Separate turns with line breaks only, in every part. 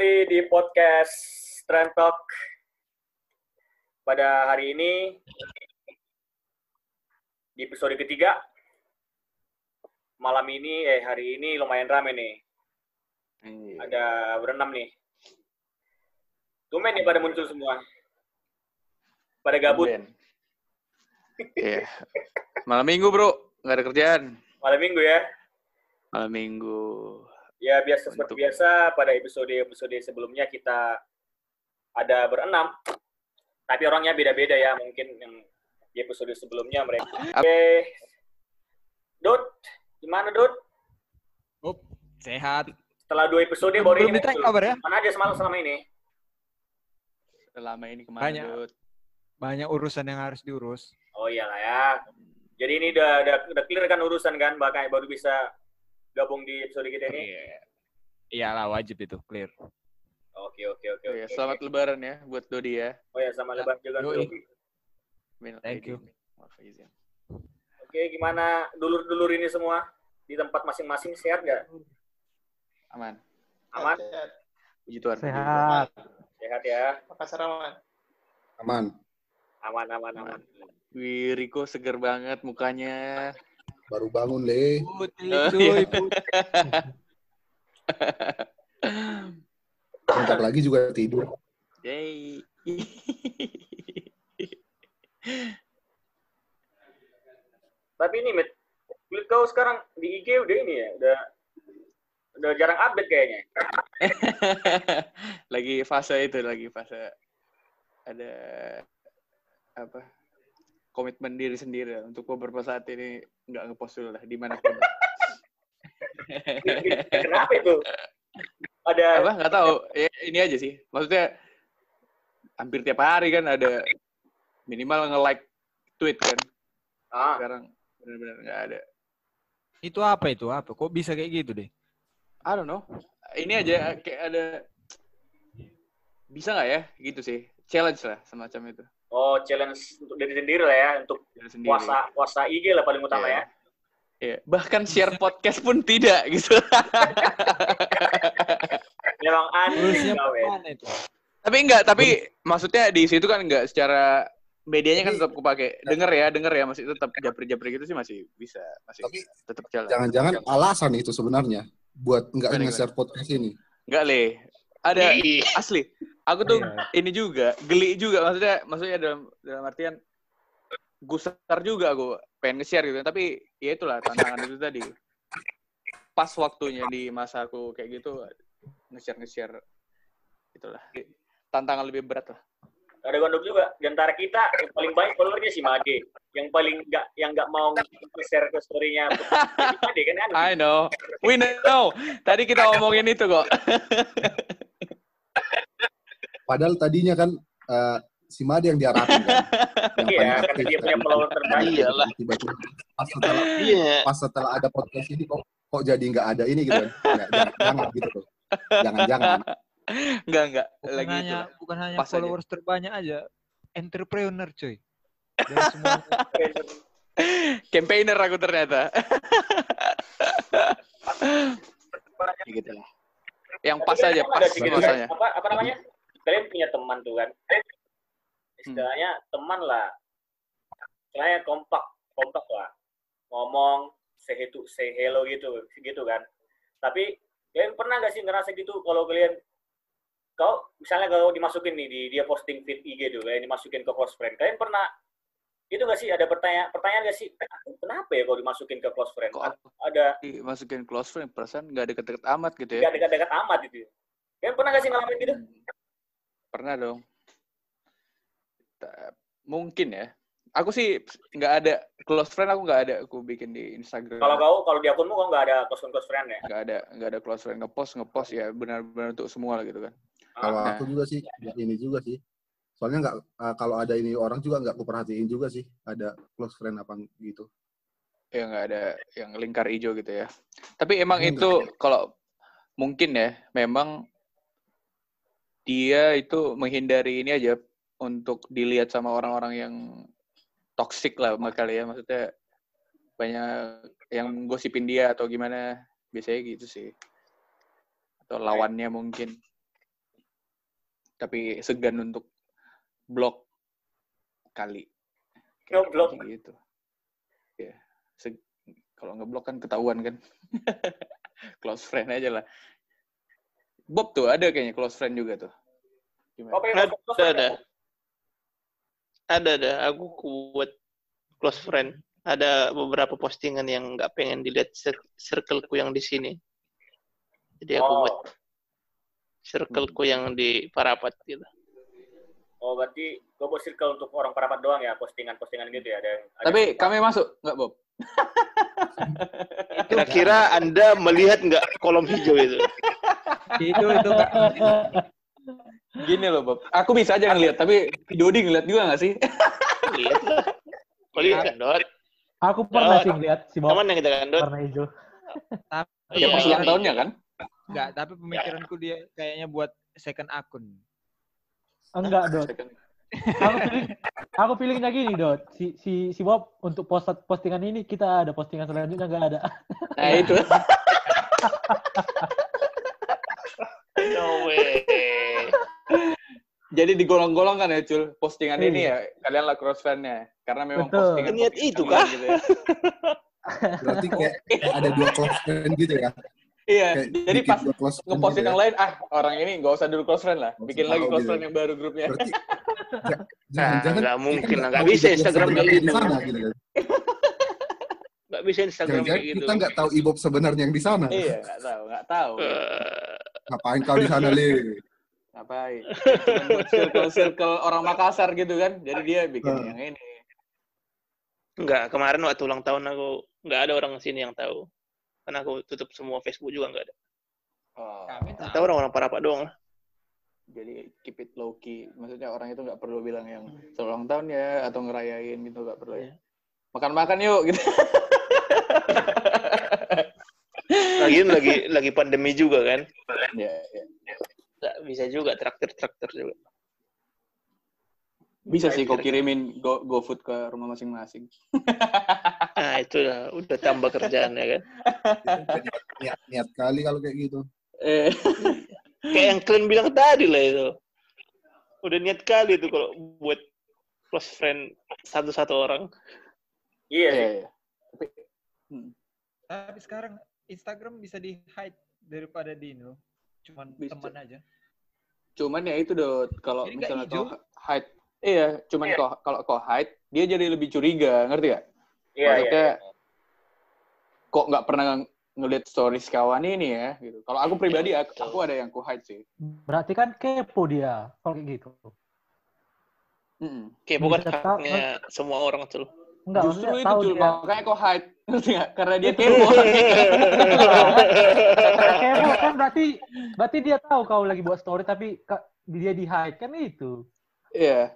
kembali di podcast Trend Talk. Pada hari ini, di episode ketiga, malam ini, eh hari ini lumayan rame nih.
Iya.
Ada berenam nih. Tumben nih pada muncul semua. Pada gabut.
Iya. Malam minggu, Bro. Nggak ada kerjaan.
Malam minggu ya.
Malam minggu.
Ya biasa seperti
Untuk-
biasa pada episode-episode sebelumnya kita ada berenam. Tapi orangnya beda-beda ya mungkin yang di episode sebelumnya mereka. Oke. Dut, gimana Dut?
Up, sehat.
Setelah dua episode baru
Belum
ini muncul.
kabar ya?
Mana aja semalam selama ini?
Selama ini ke mana,
Banyak.
Dut?
Banyak urusan yang harus diurus.
Oh iyalah ya. Jadi ini udah, udah, udah clear kan urusan kan, bahkan baru bisa gabung di episode kita ini.
Iya. Iyalah wajib itu clear.
Oke oke oke.
Oh, iya,
oke.
selamat lebaran ya buat Dodi ya.
Oh ya sama lebar juga.
Minal
Thank you.
Oke gimana dulur-dulur ini semua di tempat masing-masing sehat nggak?
Aman.
Aman?
Puji Tuhan.
Sehat.
Sehat ya.
Makassar aman.
Aman.
Aman aman aman.
Tuhan. Wih, Riko seger banget mukanya.
Baru bangun, Le.
Putih,
Oh,
cuy,
iya.
putih.
Bentar lagi juga tidur.
Yay.
Tapi ini, Mit, kulit kau sekarang di IG udah ini ya, udah udah jarang update kayaknya.
lagi fase itu lagi fase ada apa komitmen diri sendiri lah. untuk beberapa saat ini nggak ngepost dulu lah di mana pun
Kenapa itu? Ada
apa? Nggak tahu. Ya, ini aja sih. Maksudnya hampir tiap hari kan ada minimal nge-like tweet kan.
Ah,
sekarang benar-benar nggak ada.
Itu apa itu? Apa? Kok bisa kayak gitu deh?
I don't know. Ini aja kayak ada bisa nggak ya? Gitu sih. Challenge lah semacam itu
oh challenge untuk diri sendiri lah ya, untuk
Diri sendiri.
puasa puasa IG lah paling utama
Iya.
ya.
Iya. bahkan share podcast pun tidak gitu
Memang aneh ya.
itu?
Tapi enggak, tapi maksudnya di situ kan enggak secara medianya kan tetap kepake. Denger ya, denger ya masih tetap japri-japri gitu sih masih bisa, masih
Tapi
tetap jalan.
jangan-jangan alasan itu sebenarnya buat nggak
Gimana,
nge-share podcast ini.
Enggak, Le. Ada asli. Aku tuh
Iya.
ini juga, geli juga maksudnya maksudnya dalam dalam artian gusar juga aku pengen nge-share gitu. Tapi ya itulah tantangan itu tadi. Pas waktunya di masa aku kayak gitu nge-share nge-share itulah. Tantangan lebih berat lah.
Ada gondok juga di antara kita yang paling banyak followernya si Mage. Yang paling nggak yang nggak mau share ke story-nya Mage kan.
I know. We know. Tadi kita ngomongin itu kok.
Padahal tadinya kan eh, si Made yang diharapin kan. Yang
Iya, karena
aktif
dia
kan.
punya follower terbanyak.
Iyalah.
Tiba-tiba pas setelah,
Iya.
pas setelah ada podcast ini kok kok jadi nggak ada ini gitu kan. Nggak, jangan, jangan gitu. Jangan-jangan.
Enggak, enggak.
Bukan
Lagi itu.
hanya bukan hanya
Pas aja.
followers terbanyak aja. Entrepreneur, cuy. Dari semua
Campaigner aku ternyata. Ya gitu lah. Yang pas
Tapi
aja, pas
kan,
masanya.
Apa, apa namanya? Kalian punya teman tuh kan? Istilahnya teman lah. Istilahnya kompak, kompak lah. Ngomong, say, itu, say hello gitu, gitu kan. Tapi kalian pernah gak sih ngerasa gitu kalau kalian kau misalnya kalau dimasukin nih di dia posting feed IG tuh kalian dimasukin ke close friend kalian pernah itu gak sih ada pertanyaan pertanyaan gak sih kenapa ya kalau dimasukin ke close friend
Kok
ada
dimasukin close friend, perasaan nggak deket-deket amat gitu ya.
nggak dekat-dekat amat gitu kalian pernah gak sih ngalamin gitu
Pernah dong. Mungkin ya. Aku sih nggak ada close friend aku nggak ada aku bikin di Instagram.
Kalau kau kalau di akunmu kau nggak ada close friend close friend ya?
nggak ada nggak ada close friend ngepost ngepost ya benar-benar untuk semua lah gitu kan.
Kalau
Ah.
aku juga sih ya ini juga sih. Soalnya nggak eh, kalau ada ini orang juga nggak aku perhatiin juga sih ada close friend apa gitu.
Ya nggak ada yang lingkar hijau gitu ya. Tapi emang
Enggak.
itu kalau mungkin ya memang dia itu menghindari ini aja untuk dilihat sama orang-orang yang toxic lah kali ya. Maksudnya banyak yang gosipin dia atau gimana biasanya gitu sih. Atau lawannya mungkin. Tapi segan untuk blok kali. Kayak gitu. Ya Se- kalau ngeblok kan ketahuan kan. Close friend aja lah. Bob tuh ada kayaknya close friend juga tuh gimana
Oh,
Ada, ada. Ada ada. Aku buat close friend. Ada beberapa postingan yang nggak pengen dilihat cir- circleku yang di sini. Jadi aku
Oh.
buat circleku yang di Parapat gitu.
Oh, berarti gue buat circle untuk orang parapat doang ya, postingan-postingan gitu ya. Ada yang, ada
tapi
yang-
kami masuk nggak Bob
Kira-kira Anda melihat nggak kolom hijau itu?
itu itu.
gini loh Bob aku bisa aja ngeliat tapi Dodi ngeliat juga nggak sih
Lihat lah. Lihat kan, Dot?
Aku pernah sih lihat si Bob
Teman yang kita kan, Dot?
warna hijau.
tapi
ya pas
iya.
ulang tahunnya kan
enggak tapi pemikiranku dia kayaknya buat second akun
Enggak, Dot. Aku feeling aku feelingnya gini, Dot. Si si si Bob untuk post postingan ini kita ada postingan selanjutnya enggak ada.
nah itu jadi digolong-golong kan ya cul postingan
Iya.
ini ya kalian lah cross fan-nya karena memang
Betul.
postingan
Niat itu kah?
gitu ya.
Berarti kayak, kayak ada dua close friend gitu ya.
iya
Kayak
jadi pas
dua close friend
ngepostin
gitu ya.
yang lain ah orang ini nggak usah dulu close friend lah bikin lagi close
gitu.
friend yang baru grupnya
Berarti ja-
Nah,
jangan-jangan
nggak mungkin lah. Nggak
tahu
bisa
Ibob
Instagram kayak gitu.
Di sana, gitu. kan.
Nggak bisa Instagram kayak gitu.
kita nggak tahu Ibob sebenarnya yang di sana.
iya nggak tahu nggak tahu
Eh,
Ngapain kau di sana, Le?
Ngapain Cuma buat circle circle orang Makassar gitu kan jadi dia bikin
Hmm.
yang ini
Enggak, kemarin waktu ulang tahun aku nggak ada orang sini yang tahu. Karena aku tutup semua Facebook juga nggak ada.
oh,
tahu orang-orang Parapat doang lah.
jadi keep it low key maksudnya orang itu nggak perlu bilang yang selamat ulang tahun ya atau ngerayain gitu nggak perlu ya makan makan yuk gitu
Lagian lagi lagi pandemi juga kan.
ya, ya.
Nggak bisa juga traktir-traktir juga.
bisa sih kau kirimin go GoFood ke rumah masing-masing
Nah, itu udah, udah tambah kerjaan ya kan.
Niat, niat kali kalau kayak gitu.
eh
Kayak yang kalian bilang tadi lah itu. Udah niat kali itu kalau buat close friend satu-satu orang.
Iya, sih.
iya. Tapi, hmm,
tapi sekarang Instagram bisa di hide daripada di ini loh cuman
Bisa.
teman aja
cuman ya itu dot kalau misalnya kau hide iya cuman
Iya.
kau kalau kau hide dia jadi lebih curiga ngerti gak
Iya, iya.
Maksudnya, kok nggak pernah ng- ngeliat stories kawan ini ya gitu kalau aku pribadi aku, aku ada yang ku hide sih
Berarti kan kepo dia kalau kayak gitu.
Kayak bukan
Bisa tahu-
haknya semua orang tuh.
Enggak,
justru itu
tahu dia.
makanya kau hide ngerti gak karena dia kepo
kepo kan berarti berarti dia tahu kau lagi buat story tapi dia di hide kan itu.
Iya.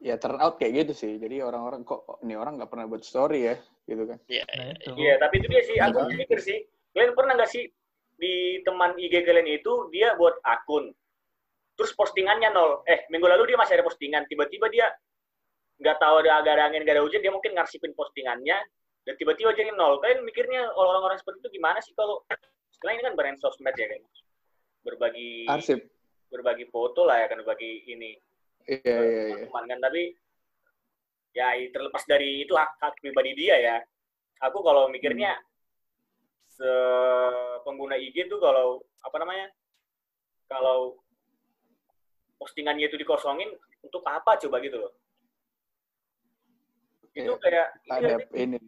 Ya turn out kayak gitu sih. Jadi orang-orang kok ini orang nggak pernah buat story ya, gitu kan.
Iya,
Nah,
iya.
Iya, tapi itu dia sih. Aku
Iya.
mikir sih. Kalian pernah nggak sih di teman IG kalian itu dia buat akun, terus postingannya nol. Eh, minggu lalu dia masih ada postingan. Tiba-tiba dia nggak tahu ada agak ada angin, nggak ada hujan, dia mungkin ngarsipin postingannya, dan tiba-tiba jadi nol. Kalian mikirnya orang-orang seperti itu gimana sih kalau sekarang ini kan brand sosmed ya kan? Berbagi
Arsip.
berbagi foto lah ya kan, berbagi ini.
Iya, iya, iya.
teman kan tapi ya terlepas dari itu hak, hak pribadi dia ya aku kalau mikirnya se pengguna IG tuh kalau apa namanya kalau postingannya itu dikosongin untuk apa coba gitu loh itu
Iya.
kayak ini nggak sih?
ini.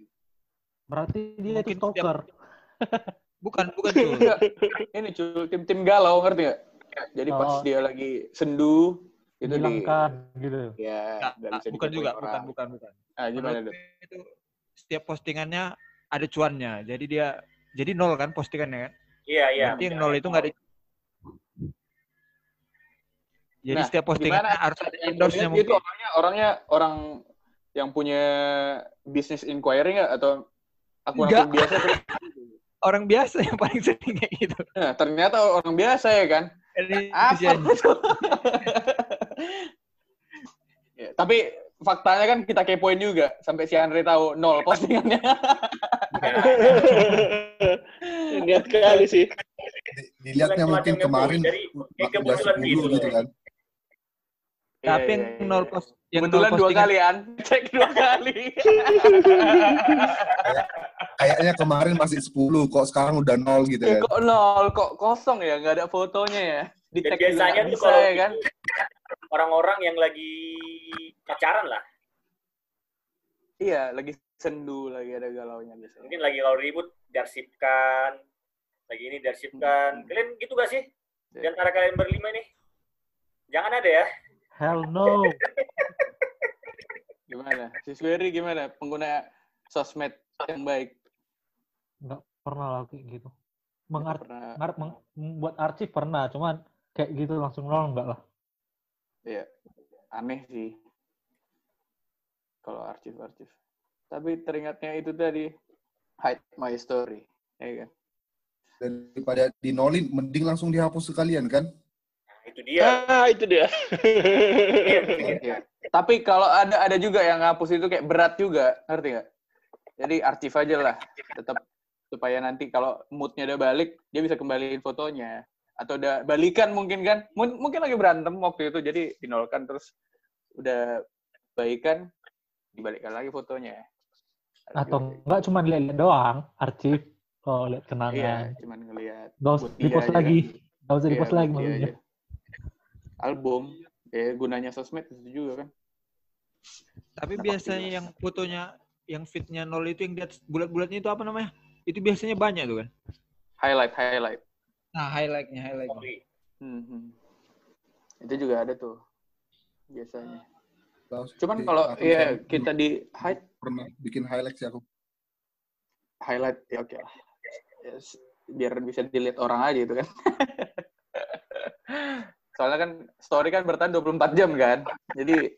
Berarti dia itu
Mungkin
stalker.
bukan bukan tuh
Enggak. ini cuy, tim-tim galau ngerti nggak? Jadi pas
Oh.
dia lagi sendu itu di
gitu.
ya bisa
bukan juga
orang.
bukan bukan bukan
Ah, gimana tuh?
itu setiap postingannya ada cuannya jadi dia jadi nol kan postingannya kan
iya iya
Berarti yang nol itu nggak ada jadi
Nah,
setiap postingannya
gimana?
harus ada endorse-nya
lihat itu
mungkin
orangnya orangnya orang yang punya bisnis inquiry nggak atau akun-akun
Nggak.
biasa terus.
Orang biasa yang paling sering kayak gitu.
Nah, ternyata orang biasa ya kan? Apa ya, tapi faktanya kan kita kepoin juga sampai si Andre tahu nol postingannya.
Niat kali sih.
Di, Dilihatnya mungkin kemarin
dari kebetulan
10
gitu.
gitu kan.
Tapi
Iya,
yang
iya,
nol
iya.
post yang
Kebetulan
nol
dua
postingan-
kali an. Cek dua kali.
Kayaknya kemarin masih 10 kok sekarang udah nol gitu kan.
kok nol, kok kosong ya? Nggak ada fotonya ya? Di juga
biasanya tuh
bisa
kalau
ya kan?
orang-orang yang lagi pacaran lah,
Iya, lagi sendu, lagi ada galaunya biasanya.
mungkin lagi kalau ribut diarsipkan, lagi ini diarsipkan.
Hmm.
Kalian gitu gak sih? Di
Ya.
antara kalian berlima nih? Jangan ada ya.
Hell no.
Gimana? Si Sueri gimana? Pengguna sosmed yang baik.
Nggak pernah lah kayak gitu. Mengar
Pernah,
ngarep meng- membuat arsip pernah, cuman kayak gitu langsung nol enggak lah.
ya, aneh sih. Kalau arsip-arsip. Tapi teringatnya itu tadi, hide my story. Ya kan?
Daripada dinolin, mending langsung dihapus sekalian kan.
Itu dia.
Ah, itu dia.
Iya, itu dia.
Iya. Tapi kalau ada ada juga yang ngapus itu kayak berat juga, ngerti nggak? Jadi arsip aja lah, tetap supaya nanti kalau moodnya udah balik, dia bisa kembaliin fotonya. Atau udah balikan mungkin kan, Mun- mungkin lagi berantem waktu itu, jadi dinolkan terus udah baikan, dibalikkan lagi fotonya.
Atau enggak cuma lihat doang, arsip. Oh, lihat
gitu. Iya,
kenangan.
cuman ngelihat.
Nggak usah
buat dia
di-post
aja
lagi.
kan.
Nggak usah
Iya,
di-post
buat
lagi maksudnya.
Album, ya gunanya sosmed itu juga kan.
Tapi biasanya yang fotonya yang fitnya nol itu yang atas bulat-bulatnya itu apa namanya? Itu biasanya banyak tuh kan.
Highlight, highlight.
Nah, highlightnya.
Sorry.
Hmm, hmm. Itu juga ada tuh biasanya. Cuman kalau ya kita di hide
pernah bikin highlight sih aku.
highlight ya oke lah. S- biar bisa dilihat orang aja itu kan. Soalnya kan story kan bertahan 24 jam kan. Jadi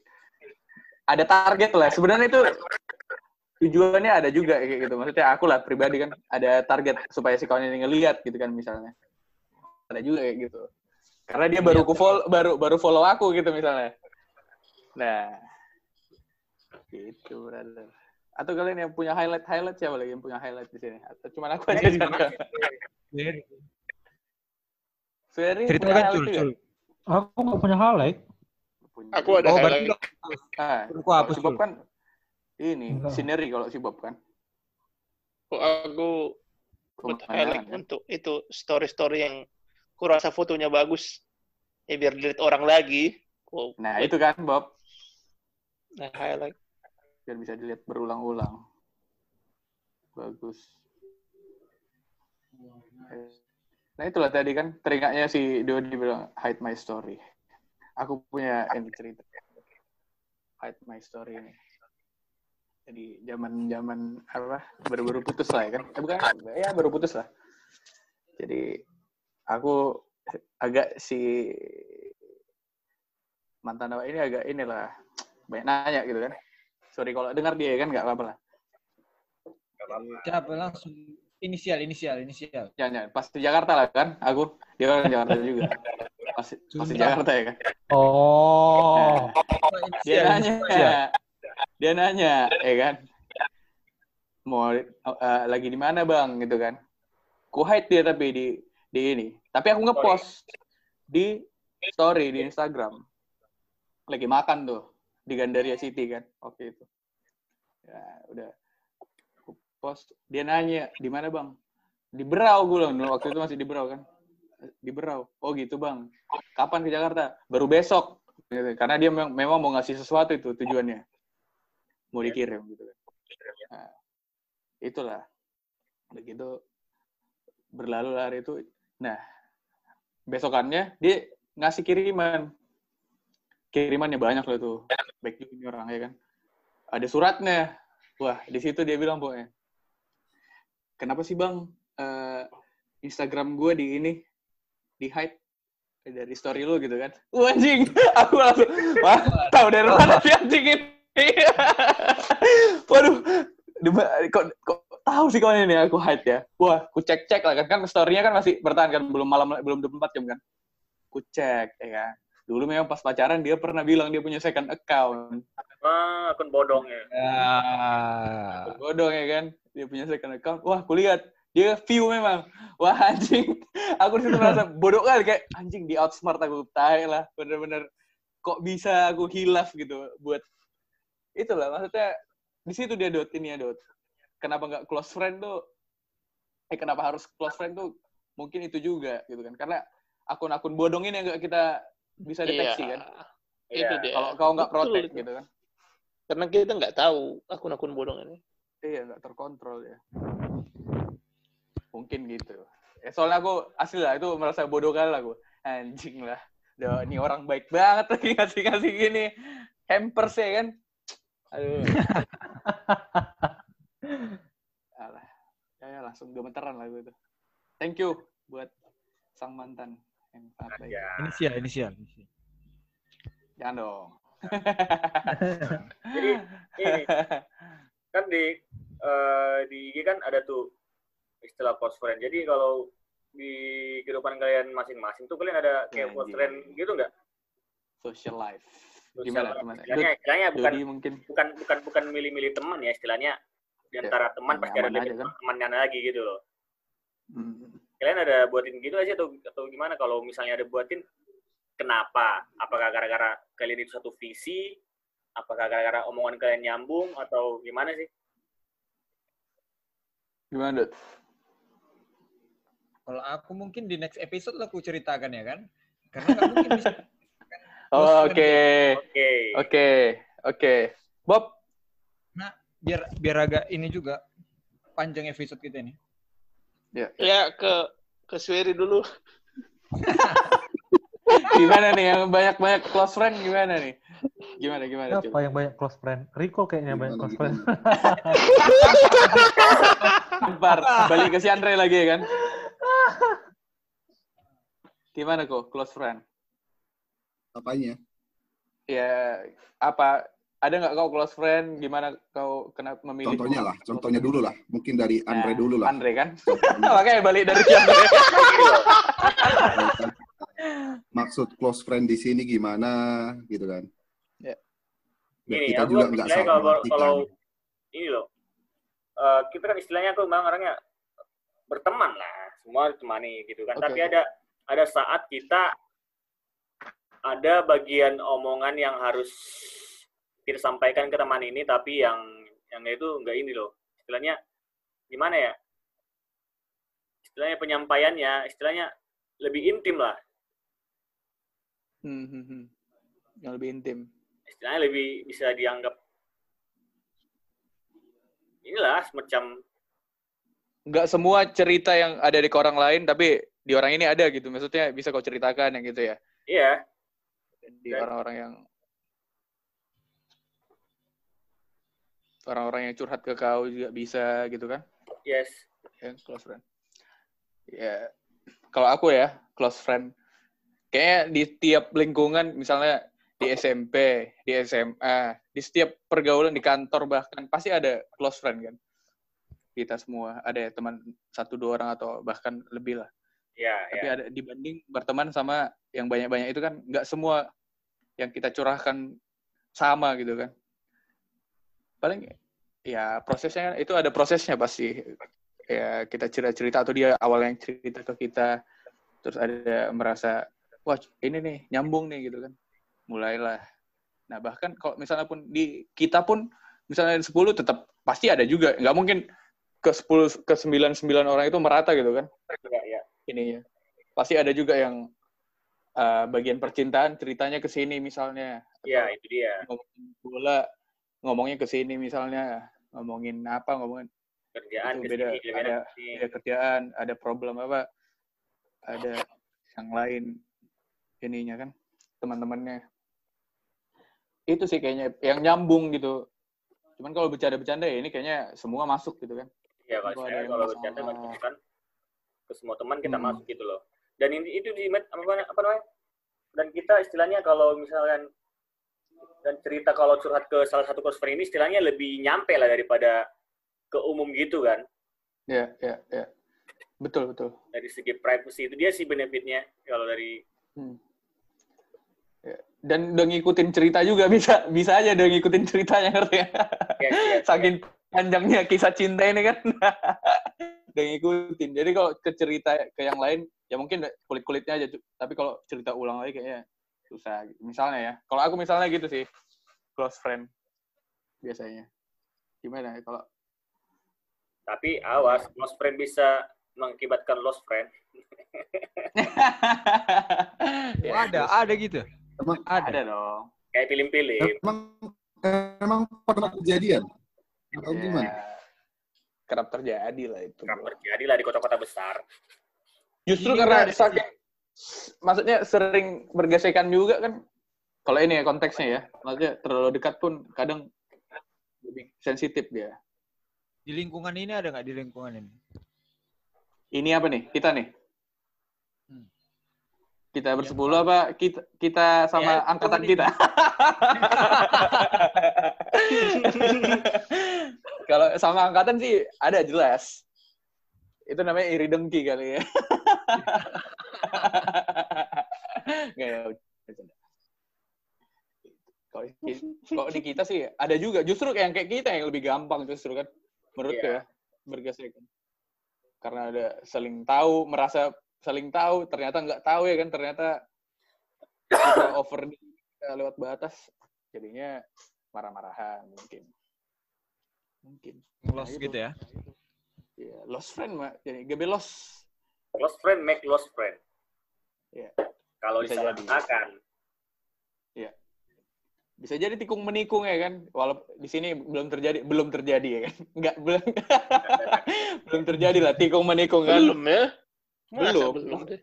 ada target lah. Sebenarnya itu tujuannya ada juga kayak gitu. Maksudnya aku lah pribadi kan ada target supaya si kawan ini ngelihat gitu kan misalnya. Ada juga kayak gitu. Karena dia baru ku follow, baru baru follow aku gitu misalnya. Nah, gitu brother. Atau kalian yang punya highlight highlight siapa lagi yang punya highlight di sini? Atau cuma aku aja Chandra? Ferry
Cerita
punya
kan
highlight
Cul,
juga?
Cul.
Aku nggak punya highlight.
Punya.
Aku ada
Oh, berarti
highlight.
Ah,
Aku hapus
si Bob kan ini
Enggak.
scenery kalau si Bob kan.
Oh, aku buat highlight
kan?
untuk itu story-story yang kurasa fotonya bagus. Ya biar dilihat orang lagi. Wow.
Nah, itu kan Bob
Nah, highlight.
biar bisa dilihat berulang-ulang. Bagus. Nah itulah tadi kan teringatnya si Dodi bilang hide my story. Aku punya ini cerita hide my story ini. Jadi zaman-zaman apa baru-baru putus lah ya kan? Eh, bukan ya baru putus lah. Jadi aku agak si mantan awak ini agak inilah banyak nanya gitu kan. Sorry kalau dengar dia kan nggak apa-apa lah.
Siapa langsung inisial, inisial, inisial.
Jangan, jangan. Pas di Jakarta lah kan, aku. Dia orang Jakarta juga. Pas, pas di Jakarta ya kan.
Oh,
Dia
Inisial,
nanya,
inisial.
dia nanya, ya kan. Mau uh, lagi di mana bang, gitu kan. Ku hide dia tapi di di ini. Tapi aku ngepost di story di Instagram. Lagi makan tuh di Gandaria City kan waktu itu. Ya udah. Post. Dia nanya di mana bang? Di Berau gue bilang. Dulu Waktu itu masih di Berau kan. Di Berau. Oh gitu bang. Kapan ke Jakarta? Baru besok. Gitu. Karena dia memang, memang mau ngasih sesuatu itu tujuannya. Mau dikirim gitu kan. Nah, itulah. Begitu berlalu hari itu. Nah, besokannya dia ngasih kiriman. Kirimannya banyak loh tuh. Baik juga ini orang ya kan. Ada suratnya. Wah, di situ dia bilang pokoknya. Kenapa sih bang eh, Instagram gue di ini di hide dari story lu gitu kan? Anjing, aku langsung wah tahu dari mana sih anjing ini? Waduh, kok, kok tahu sih kawan ini aku hide ya? Wah, ku cek cek lah kan kan story-nya kan masih bertahan kan belum malam belum 24 jam kan? Ku cek ya kan. Dulu memang pas pacaran dia pernah bilang dia punya second account.
Wah, akun bodong ya.
Ya.
Bodong ya kan? Dia punya second account. Wah, kulihat dia view memang wah anjing aku di situ merasa bodoh kali kayak anjing di outsmart aku tahu lah bener-bener kok bisa aku hilaf gitu buat itulah maksudnya di situ dia dot ini ya dot kenapa nggak close friend tuh eh kenapa harus close friend tuh mungkin itu juga gitu kan karena akun-akun bodong ini yang nggak kita bisa deteksi
Iya.
kan
Itu
Iya.
dia.
kalau kau nggak
itu.
gitu kan
Karena kita nggak tahu akun-akun bodong ini.
iya nggak terkontrol ya mungkin gitu ya soalnya aku asli lah itu merasa bodoh kali lah aku anjing lah Duh, ini orang baik banget lagi ngasih-ngasih gini hampers ya kan aduh Alah. Ya, ya, langsung gemeteran lah gue tuh. Thank you buat sang mantan.
Ya.
Inisial, inisial.
Jangan dong.
Jadi ini kan di eh, di IG kan ada tuh istilah close friend. Jadi kalau di kehidupan kalian masing-masing tuh kalian ada kayak
Ya,
close
iya.
friend gitu nggak?
Social life.
Social
Gimana?
life.
Gimana?
Istilahnya, istilahnya bukan
mungkin.
bukan bukan bukan milih-milih teman ya istilahnya di antara teman
yang
pasti ada lebih
kan?
temannya lagi gitu loh.
Hmm.
Kalian ada buatin gitu aja atau atau gimana kalau misalnya ada buatin kenapa? Apakah gara-gara kalian itu satu visi? Apakah gara-gara omongan kalian nyambung atau gimana sih?
Gimana, Dot?
Kalau aku mungkin di next episode aku ceritakan ya kan. Karena nggak mungkin bisa.
Oh, Oke.
Oke.
Oke. Oke. Bob,
Biar biar agak ini juga panjang episode kita ini.
Ya ke ke Sweri dulu.
gimana nih yang banyak-banyak close friend gimana nih? Gimana gimana?
Siapa yang banyak close friend? Rico kayaknya banyak
Gimana,
close friend.
Ntar balik ke si Andre lagi ya kan? Gimana kok close friend?
Apanya?
Ya apa? Ada nggak kau close friend? Gimana kau kena memilih?
Contohnya lah,
close
contohnya dulu lah. Mungkin dari Andre
Nah,
dulu lah.
Andre kan? Makanya balik dari Andre.
Maksud close friend di sini gimana gitu kan?
Ya.
Gini,
kita
aku
juga nggak salah
kalau, kalau ini loh, eh, kita kan istilahnya aku memang orangnya berteman lah, semua ditemani gitu kan.
Oke,
Tapi ada ada saat kita ada bagian omongan yang harus kita sampaikan ke teman ini, tapi yang yang itu enggak ini loh. Istilahnya gimana ya? Istilahnya penyampaiannya, istilahnya lebih intim lah.
Hmm, hmm, hmm. Yang lebih intim.
Istilahnya lebih bisa dianggap inilah semacam
Nggak semua cerita yang ada di orang lain, tapi di orang ini ada gitu. Maksudnya bisa kau ceritakan yang gitu ya.
iya
Di orang-orang yang orang-orang yang curhat ke kau juga bisa gitu kan.
yes
yang close friend. Ya, kalau aku ya close friend, kayaknya di tiap lingkungan, misalnya di SMP, di SMA, di setiap pergaulan di kantor bahkan pasti ada close friend kan. Kita semua ada ya teman satu dua orang atau bahkan lebih lah.
ya
Tapi
ya
ada dibanding berteman sama yang banyak-banyak itu kan nggak semua yang kita curahkan sama gitu kan. Paling ya prosesnya kan, itu ada prosesnya pasti. Ya kita cerita-cerita atau dia awal yang cerita ke kita terus ada merasa wah ini nih nyambung nih gitu kan. Mulailah. Nah, bahkan kalau misalnya pun di kita pun misalnya 10 tetap pasti ada juga. nggak mungkin ke 10 ke 9 9 orang itu merata gitu kan
ya, ya.
ininya. Pasti ada juga yang uh, bagian percintaan ceritanya ke sini misalnya.
ya
Atau
itu dia
bola ngomongnya ke sini misalnya. Ngomongin apa, ngomongin
kerjaan
Itu beda,
sini, kerjaan
ada-
ke sini.
ada kerjaan, ada problem apa, ada yang lain ininya kan, teman-temannya. Itu sih kayaknya yang nyambung gitu. Cuman kalau bercanda-bercanda ya ini kayaknya semua masuk gitu kan.
ya kalau saya kalau bercanda kan ke semua teman kita
Hmm.
masuk gitu loh dan ini itu di apa, apa namanya dan kita istilahnya kalau misalkan dan cerita kalau curhat ke salah satu friend ini istilahnya lebih nyampe lah daripada ke umum gitu kan
Ya, ya, ya. Betul, betul.
dari segi privacy itu dia sih benefitnya kalau dari
Hmm. Ya. Dan udah ngikutin cerita juga bisa bisa aja udah ngikutin ceritanya ngerti ya?
ya, ya,
Saking panjangnya kisah cinta ini kan. udah ngikutin. Jadi kalau ke cerita ke yang lain, ya mungkin kulit-kulitnya aja. Tapi kalau cerita ulang lagi kayaknya susah. Misalnya ya, kalau aku misalnya gitu sih, close friend biasanya. Gimana ya kalau
Tapi awas, close friend bisa mengakibatkan lost friend.
Ya,
Oh, ada, ada gitu.
Emang
Ada.
ada dong.
Kayak film-film.
emang emang pernah kejadian atau
Ya,
gimana?
kerap terjadi lah itu.
Kerap terjadi lah di kota-kota besar.
Justru
Ini
karena
ada sih.
saking, maksudnya sering bergesekan juga kan. Kalau ini ya konteksnya ya, maksudnya terlalu dekat pun kadang lebih sensitif dia.
Di lingkungan ini ada nggak di lingkungan ini?
Ini apa nih? Kita nih?
Hmm.
Kita bersepuluh apa kita kita sama
Ya,
angkatan kita? Kalau sama angkatan sih ada jelas. Itu namanya iri dengki kali ya. Nggak ya, bercanda. Kalau di, kalau di kita sih ada juga. Justru yang kayak kita yang lebih gampang justru kan. Menurutku
Iya.
ya. Bergesekan. Karena ada saling tahu, merasa saling tahu, ternyata nggak tahu ya kan. Ternyata kita over kita lewat batas. Jadinya marah-marahan mungkin. Mungkin.
Lost
itu.
gitu ya.
Ya, lost friend, Mak. Jadi GB lost.
Lost friend make lost friend.
Iya.
Kalau
Bisa
disalahgunakan.
Bisa jadi tikung menikung ya kan. Walaupun di sini belum terjadi, belum terjadi ya kan. Enggak, belum. belum terjadi lah tikung menikung kan.
Belum ya? Masa
Belum.
belum deh.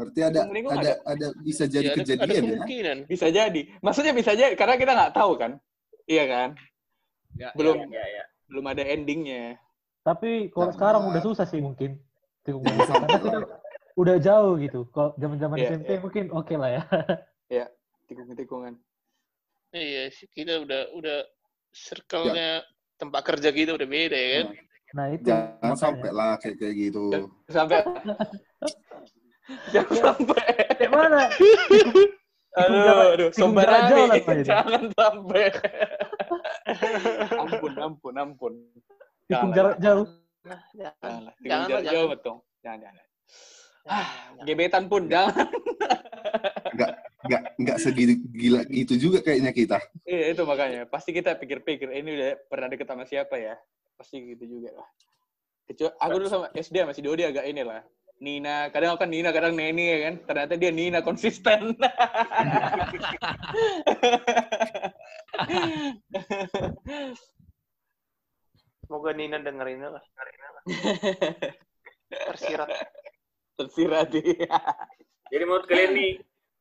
Berarti ada
Mending
ada ada bisa jadi
Ya, ada, ada
kejadian ya?
kemungkinan.
Bisa jadi. Maksudnya bisa jadi karena kita nggak tahu kan. Iya kan?
Ya,
Belum
Ya, ya.
belum ada endingnya.
Tapi kalau
Nah.
sekarang udah susah sih mungkin. Tikung menikung. Karena kita udah jauh gitu. Kalau zaman-zaman
Iya,
SMP
iya.
mungkin oke lah ya.
Tikung-tikungan.
Iya sih, kita udah udah circle-nya tempat kerja kita udah beda ya kan.
Nah itu.
Jangan sampai lah kayak kayak gitu.
Sampai Jangan sampai.
Kayak mana?
Aduh, aduh,
itu.
Jangan sampai. ampun, ampun, ampun.
Tikung
Jangan
jarak jauh.
Jangan.
Jangan
Jangan jangan.
jauh betul. Jangan, jangan.
Jangan, jangan.
Gebetan pun jangan.
Nggak nggak segitu gila gitu juga kayaknya kita.
Iya, itu makanya. Pasti kita pikir-pikir, ini udah pernah deket sama siapa ya? Pasti gitu juga lah. Kecuali aku dulu sama SD masih Dodi agak ini lah. Nina, kadang aku kan Nina, kadang Neni ya kan. Ternyata dia Nina konsisten.
Semoga Nina dengerin lah. Tersirat.
Tersirat dia.
Jadi menurut kalian nih,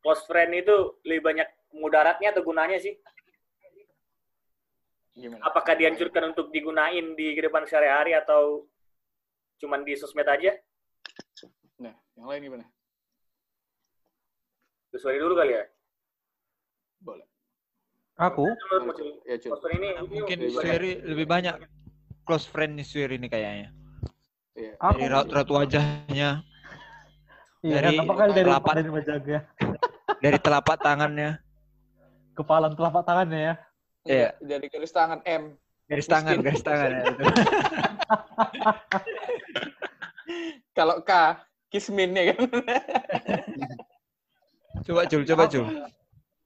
close friend itu lebih banyak mudaratnya atau gunanya sih?
Gimana?
Apakah dianjurkan untuk digunain di kehidupan sehari-hari atau cuman di sosmed aja?
Nah, yang lain gimana?
Sesuai dulu kali ya.
Boleh.
Aku?
Ya,
close friend ini,
Mungkin
lebih banyak.
Sueri lebih banyak close friend nih Sueri ini kayaknya.
Iya.
Dari raut-raut wajahnya,
Iya,
dari
kan, kali dari
telapak-
dari menjaga.
dari telapak tangannya,
Kepalan telapak tangannya ya.
Iya.
Dari garis tangan M.
garis tangan,
Miskin.
garis tangan ya. itu.
Kalau K, Kismin ya kan?
Coba Jul, coba Jul.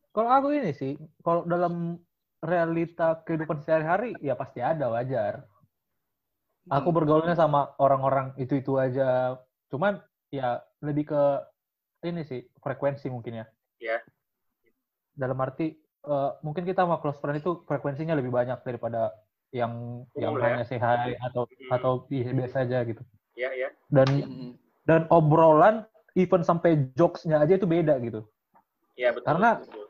Kalau aku ini sih, kalau dalam realita kehidupan sehari-hari ya pasti ada wajar. Aku
Hmm.
bergaulnya sama orang-orang itu-itu aja. Cuman ya lebih ke ini sih frekuensi mungkin ya.
Ya.
Dalam arti eh, mungkin kita sama close friend itu frekuensinya lebih banyak daripada yang yang
Umum ya.
hanya hi atau
Hmm.
atau biasa biasa aja gitu.
Ya, ya.
Dan
Mm-mm.
dan obrolan even sampai jokes-nya aja itu beda gitu.
Ya, betul.
Karena-
betul.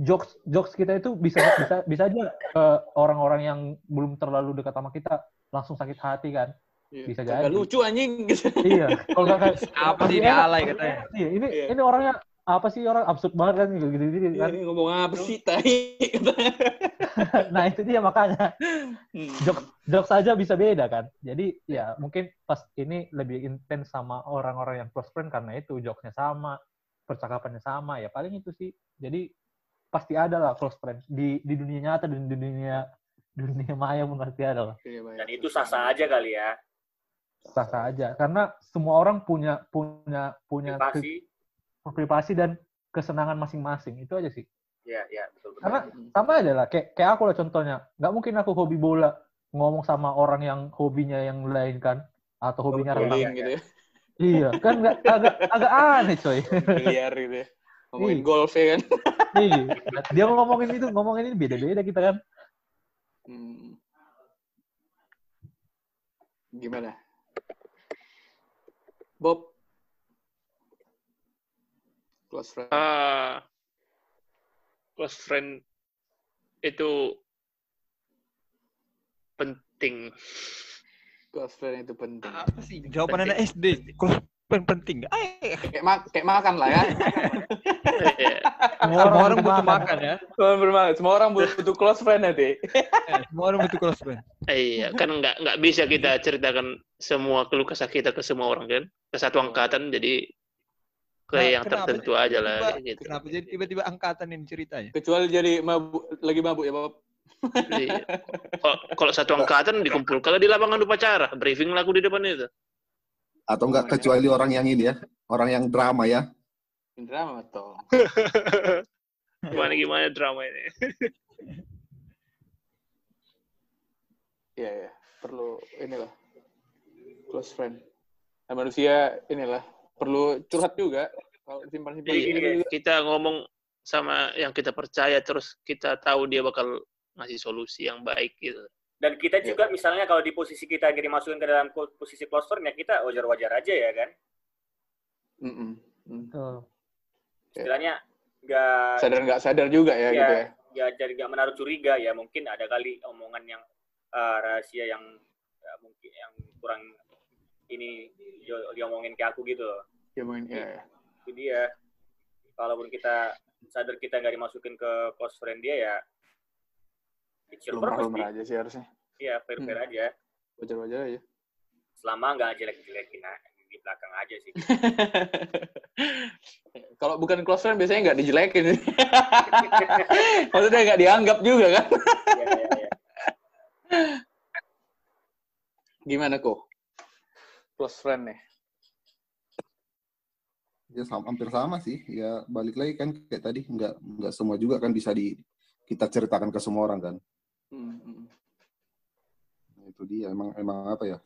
jokes jokes kita itu bisa bisa bisa aja ke orang-orang yang belum terlalu dekat sama kita langsung sakit hati kan
Iya.
Bisa jadi.
lucu anjing.
iya kalau nggak kayak
Apa sih ini
enak.
alay katanya?
iya ini
Iya.
ini orangnya apa sih orang absurd banget kan gitu gitu, gitu
Iya,
kan
Ini ngomong apa sih, tai?
nah itu dia makanya
Hmm.
jokes jokes aja bisa beda kan jadi ya mungkin pas ini lebih intens sama orang-orang yang close friend karena itu jokesnya sama percakapannya sama ya paling itu sih jadi pasti ada lah close friend di di dunia nyata dan di dunia dunia maya pun pasti ada lah
Iya, baik.
Dan itu sah-sah aja kali ya.
Sah sah aja karena semua orang punya punya punya ke-
Privasi.
privasi dan kesenangan masing-masing itu aja sih
Ya, ya, betul betul.
karena sama aja lah kayak kayak aku lah contohnya nggak mungkin aku hobi bola ngomong sama orang yang hobinya yang lain kan atau hobinya renang
gitu ya.
iya kan nggak agak agak aneh coy
Biliar gitu ya. Ngomongin
Iya.
golf ya kan.
iya dia ngomongin itu ngomongin ini beda-beda kita kan
Hmm. Gimana? Bob. Close friend.
Ah, close friend itu penting.
Close friend itu penting.
Apa sih? Jawaban anak SD. Kalau pen penting? Eh,
Kayak, ma- kayak makan lah ya.
Semua
semua orang butuh
makan.
ya.
Semua bermakan. Semua orang butuh close friend nanti.
Eh, semua orang butuh close friend.
Iya, kan nggak nggak bisa kita ceritakan semua keluh kesah kita ke semua orang kan, ke satu angkatan jadi ke
Nah,
yang
kenapa
tertentu aja lah
tiba-
gitu.
Kenapa jadi tiba-tiba angkatan ini ceritanya?
Kecuali jadi mabuk, lagi mabuk ya Bob.
Iya. Kalau satu angkatan dikumpulkan di lapangan upacara, briefing laku di depan itu.
Atau enggak
iya.
kecuali orang yang ini ya, orang yang drama ya.
Drama toh.
Gimana gimana drama ini?
Iya ya. Perlu inilah close friend. Nah, manusia inilah perlu curhat juga. Kalau simpan-simpan
Iya,
gini juga.
kita ngomong sama yang kita percaya terus kita tahu dia bakal ngasih solusi yang baik gitu.
Dan kita
Ya.
juga misalnya kalau di posisi kita yang dimasukin ke dalam posisi close friend ya kita wajar-wajar aja ya kan.
Mm-mm. Mm.
Betul.
Istilahnya nggak
Sadar nggak sadar juga ya,
ya,
gitu ya.
ya jadi nggak menaruh curiga ya mungkin ada kali omongan yang eh, rahasia yang ya, mungkin yang kurang ini di- diomongin ke aku gitu loh.
Ya mungkin ya.
Itu dia. Kalaupun kita sadar kita nggak dimasukin ke close friend dia ya kecil
Lumrah lumrah aja sih harusnya.
Iya, fair-fair
Hmm.
aja.
Wajar-wajar aja.
Selama nggak jelek-jelekin a- di belakang aja sih.
Kalau bukan close friend biasanya nggak dijelekin. Maksudnya nggak dianggap juga kan?
Iya, iya, iya.
Gimana kok? Close friend nih.
Ya sama, hampir sama sih. Ya balik lagi kan kayak tadi nggak nggak semua juga kan bisa di kita ceritakan ke semua orang kan.
Hmm, hmm.
Itu dia emang emang apa ya?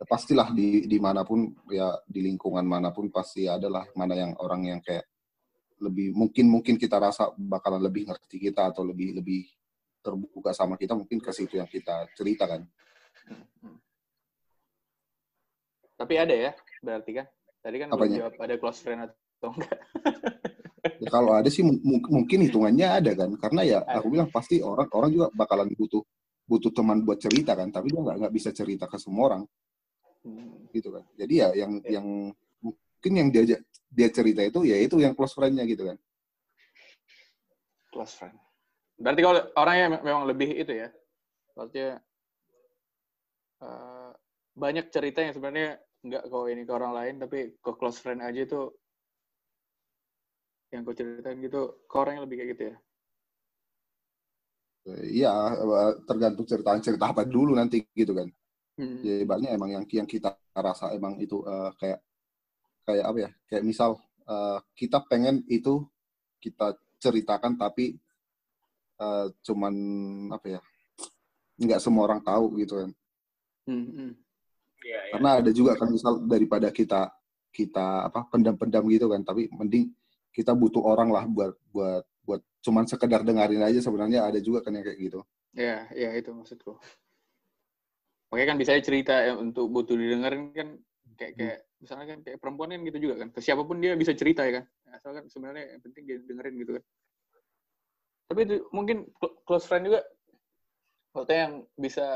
Ya, pastilah di di mana pun ya di lingkungan mana pun pasti adalah mana yang orang yang kayak lebih mungkin mungkin kita rasa bakalan lebih ngerti kita atau lebih lebih terbuka sama kita mungkin ke situ yang kita ceritakan.
Hmm, hmm. Tapi ada ya, berarti kan? Tadi kan
Apanya?
jawab ada close friend atau enggak.
Ya, kalau ada sih mu- mu- mungkin hitungannya ada kan karena ya
Ada.
aku bilang pasti orang orang juga bakalan butuh butuh teman buat cerita kan tapi dia nggak nggak bisa cerita ke semua orang
Hmm.
gitu kan jadi ya yang
Ya.
yang mungkin yang dia dia cerita itu ya itu yang close friend-nya gitu kan
Close friend. Berarti kalau orangnya me- memang lebih itu ya, maksudnya eh, banyak cerita yang sebenarnya nggak kau ini ke orang lain, tapi ke close friend aja itu yang kau ceritain gitu, ke orang yang lebih kayak gitu ya.
Iya tergantung cerita cerita apa dulu nanti gitu kan
Hmm.
ya banyak emang yang yang kita rasa emang itu eh, kayak kayak apa ya kayak misal eh, kita pengen itu kita ceritakan tapi eh, cuman apa ya nggak semua orang tahu gitu kan
Hmm, hmm.
Iya.
karena ada juga kan misal daripada kita kita apa pendam-pendam gitu kan tapi mending kita butuh orang lah buat buat buat cuman sekedar dengerin aja sebenarnya ada juga kan yang kayak gitu
Ya, ya itu maksudku. Makanya kan bisa cerita ya, untuk butuh didengerin kan kayak kayak misalnya kan kayak perempuan kan gitu juga kan. Ke siapa pun dia bisa cerita ya kan. Asal kan sebenarnya yang penting dia dengerin gitu kan. Tapi itu mungkin cl- close friend juga maksudnya yang bisa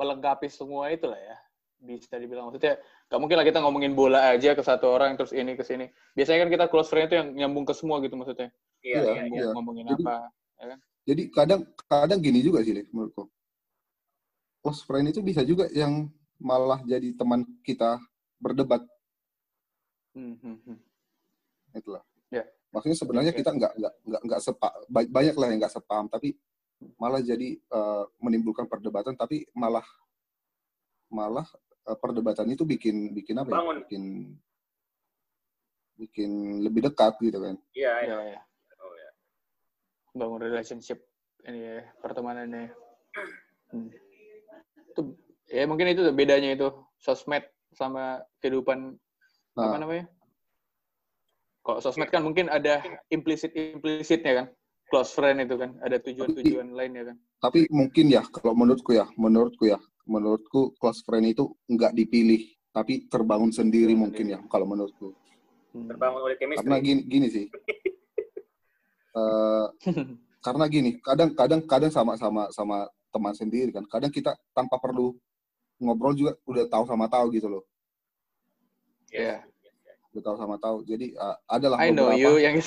melengkapi semua itu lah ya. Bisa dibilang maksudnya gak mungkin lah kita ngomongin bola aja ke satu orang terus ini ke sini. Biasanya kan kita close friend itu yang nyambung ke semua gitu maksudnya.
Iya,
Iya,
iya,
Nyambung
iya.
ngomongin
Jadi-
apa.
jadi kadang kadang gini juga sih menurutku close friend itu bisa juga yang malah jadi teman kita berdebat
Hmm, hmm, hmm.
itulah
Ya.
maksudnya sebenarnya
Oke.
kita nggak nggak nggak nggak sepa ba- banyak lah yang nggak sepaham tapi malah jadi eh, menimbulkan perdebatan tapi malah malah perdebatan itu bikin bikin apa ya?
Bangun.
Bikin bikin lebih dekat gitu kan.
Iya, iya.
Iya, iya.
Oh, ya.
Bangun relationship ini ya, pertemanannya. Hmm. Itu ya mungkin itu bedanya itu sosmed sama kehidupan apa
Nah,
namanya? Kalau sosmed kan mungkin ada implisit implisitnya kan, close friend itu kan, ada tujuan-tujuan lainnya kan.
tapi mungkin ya kalau menurutku ya, menurutku ya, menurutku close friend itu nggak dipilih, tapi terbangun sendiri
Terbangun
mungkin ya kalau menurutku.
Hmm.
Terbangun oleh
Karena
chemistry.
gini, gini sih. Eh, karena gini, kadang kadang kadang sama sama sama teman sendiri kan. Kadang kita tanpa perlu ngobrol juga udah tahu sama tahu gitu loh.
Iya.
Udah tahu sama tahu. Jadi eh, adalah
I know
beberapa
you yang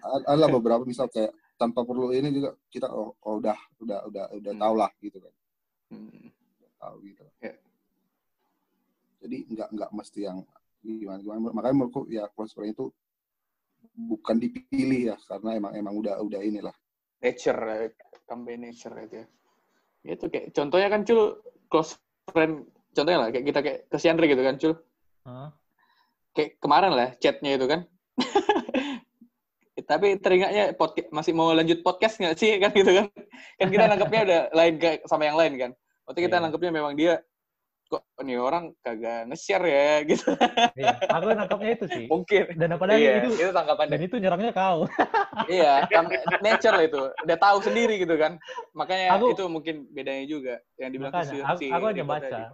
ad- adalah beberapa misal kayak tanpa perlu ini juga kita oh, oh, udah udah udah udah
Hmm.
tahu lah gitu kan.
Hmm.
Tahu gitu.
Ya.
Jadi nggak nggak mesti yang gimana gimana. Makanya menurutku ya close friend itu bukan dipilih ya karena emang emang udah udah inilah.
nature eh, combine nature itu ya. Ya Itu kayak contohnya kan cul close friend contohnya lah kayak kita kayak ke si Andre gitu kan cul
Hah?
kayak kemarin lah chatnya itu kan tapi teringatnya podcast masih mau lanjut podcast nggak sih kan gitu kan kan kita nangkepnya udah lain sama yang lain kan waktu kita
Iya.
nangkepnya memang dia kok nih orang kagak nge-share ya gitu
Iya, aku nangkapnya itu sih.
mungkin
Dan padahal
iya
itu
itu tangkapan
dan itu nyerangnya kau.
iya kan nature itu udah tahu sendiri gitu kan makanya
Aku-
itu mungkin bedanya juga yang dibilang
Makanya,
si,
aku,
si
aku hanya
Rico
baca.
tadi.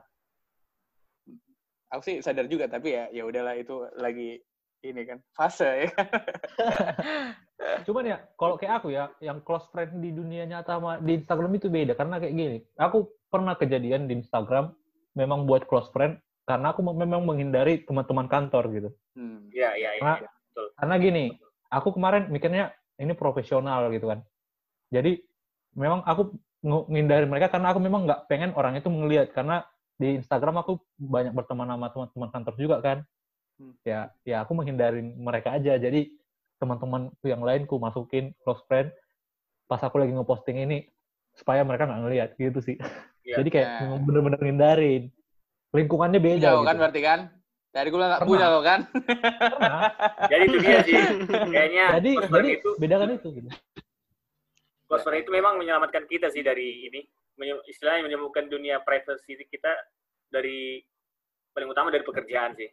aku sih sadar juga tapi ya ya udahlah itu lagi ini kan fase ya kan
Cuman ya, kalau kayak aku ya, yang close friend di dunia nyata sama di Instagram itu beda. Karena kayak gini, aku pernah kejadian di Instagram, memang buat close friend, karena aku memang menghindari teman-teman kantor gitu.
Hmm.
Iya, iya, iya.
Karena,
betul.
karena gini, aku kemarin mikirnya ini profesional gitu kan. Jadi, memang aku menghindari mereka karena aku memang nggak pengen orang itu melihat. Karena di Instagram aku banyak berteman sama teman-teman kantor juga kan.
Hmm.
Ya, ya aku menghindari mereka aja. Jadi, teman-teman yang lain ku masukin close friend pas aku lagi ngeposting ini supaya mereka nggak ngelihat gitu sih.
Iya.
Jadi kayak
Nah.
bener-bener ngindarin. Lingkungannya beda
Punya lo
gitu.
kan berarti kan dari gue nggak punya lo kan
Pernah.
Jadi itu dia sih. Kayaknya
jadi jadi
itu
beda kan itu gitu.
close friend itu memang menyelamatkan kita sih dari ini. Istilahnya menyembuhkan dunia privacy kita dari paling utama dari pekerjaan sih.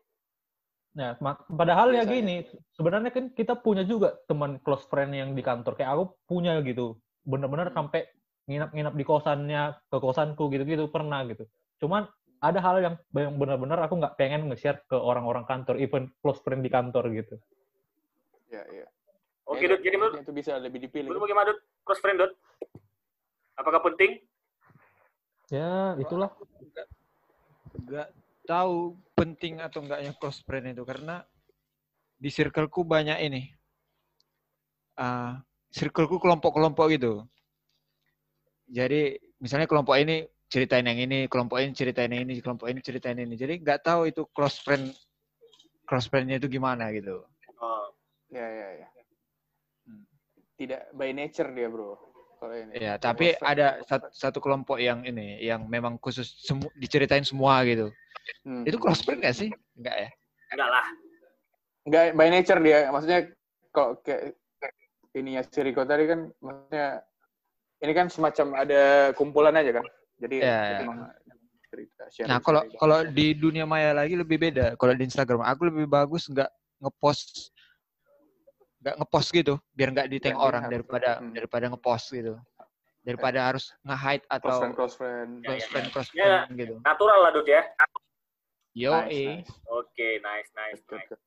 Nah, padahal ya
Biasanya.
gini, sebenarnya kan kita punya juga teman close friend yang di kantor. Kayak aku punya gitu. Bener-bener
Hmm.
sampai nginap-nginap di kosannya, ke kosanku gitu-gitu pernah gitu. Cuman ada hal yang yang benar-benar aku nggak pengen nge-share ke orang-orang kantor, even close friend di kantor gitu.
ya iya
Oke,
Ya,
Dut. Jadi menurut
itu bisa lebih dipilih
menurut bagaimana, Dut? Close friend, Dut? Apakah penting?
Ya, itulah.
nggak tahu penting atau enggaknya close friend itu karena di circleku banyak ini. Ah circleku kelompok-kelompok gitu. Jadi misalnya kelompok ini ceritain yang ini kelompok ini ceritain yang ini kelompok ini ceritain ini. Jadi nggak tahu itu close friend close friendnya itu gimana gitu.
Oh,
ya ya ya.
Hmm.
tidak by nature dia bro kalau ini.
Ya tapi ada satu, satu kelompok yang ini yang memang khusus semu- diceritain semua gitu
Hmm.
itu close friend nggak sih nggak ya
enggak lah.
nggak by nature dia maksudnya kok kayak ininya si Rico tadi kan maksudnya ini kan semacam ada kumpulan aja kan jadi
Ya, ya.
emang cerita sharing
Nah, kalau
cerita.
kalau di dunia maya lagi lebih beda. Kalau di Instagram aku lebih bagus nggak ngepost nggak ngepost gitu, biar nggak ditengok
Nggak
orang daripada
Hmm.
daripada ngepost gitu. Daripada harus nge-hide
close
atau
friend close friend
Ya,
close
ya,
friend close
Ya.
friend gitu.
Natural lah, Dut ya.
Yo,
Nice, nice.
Oke, nice, nice,
Good,
nice.
good.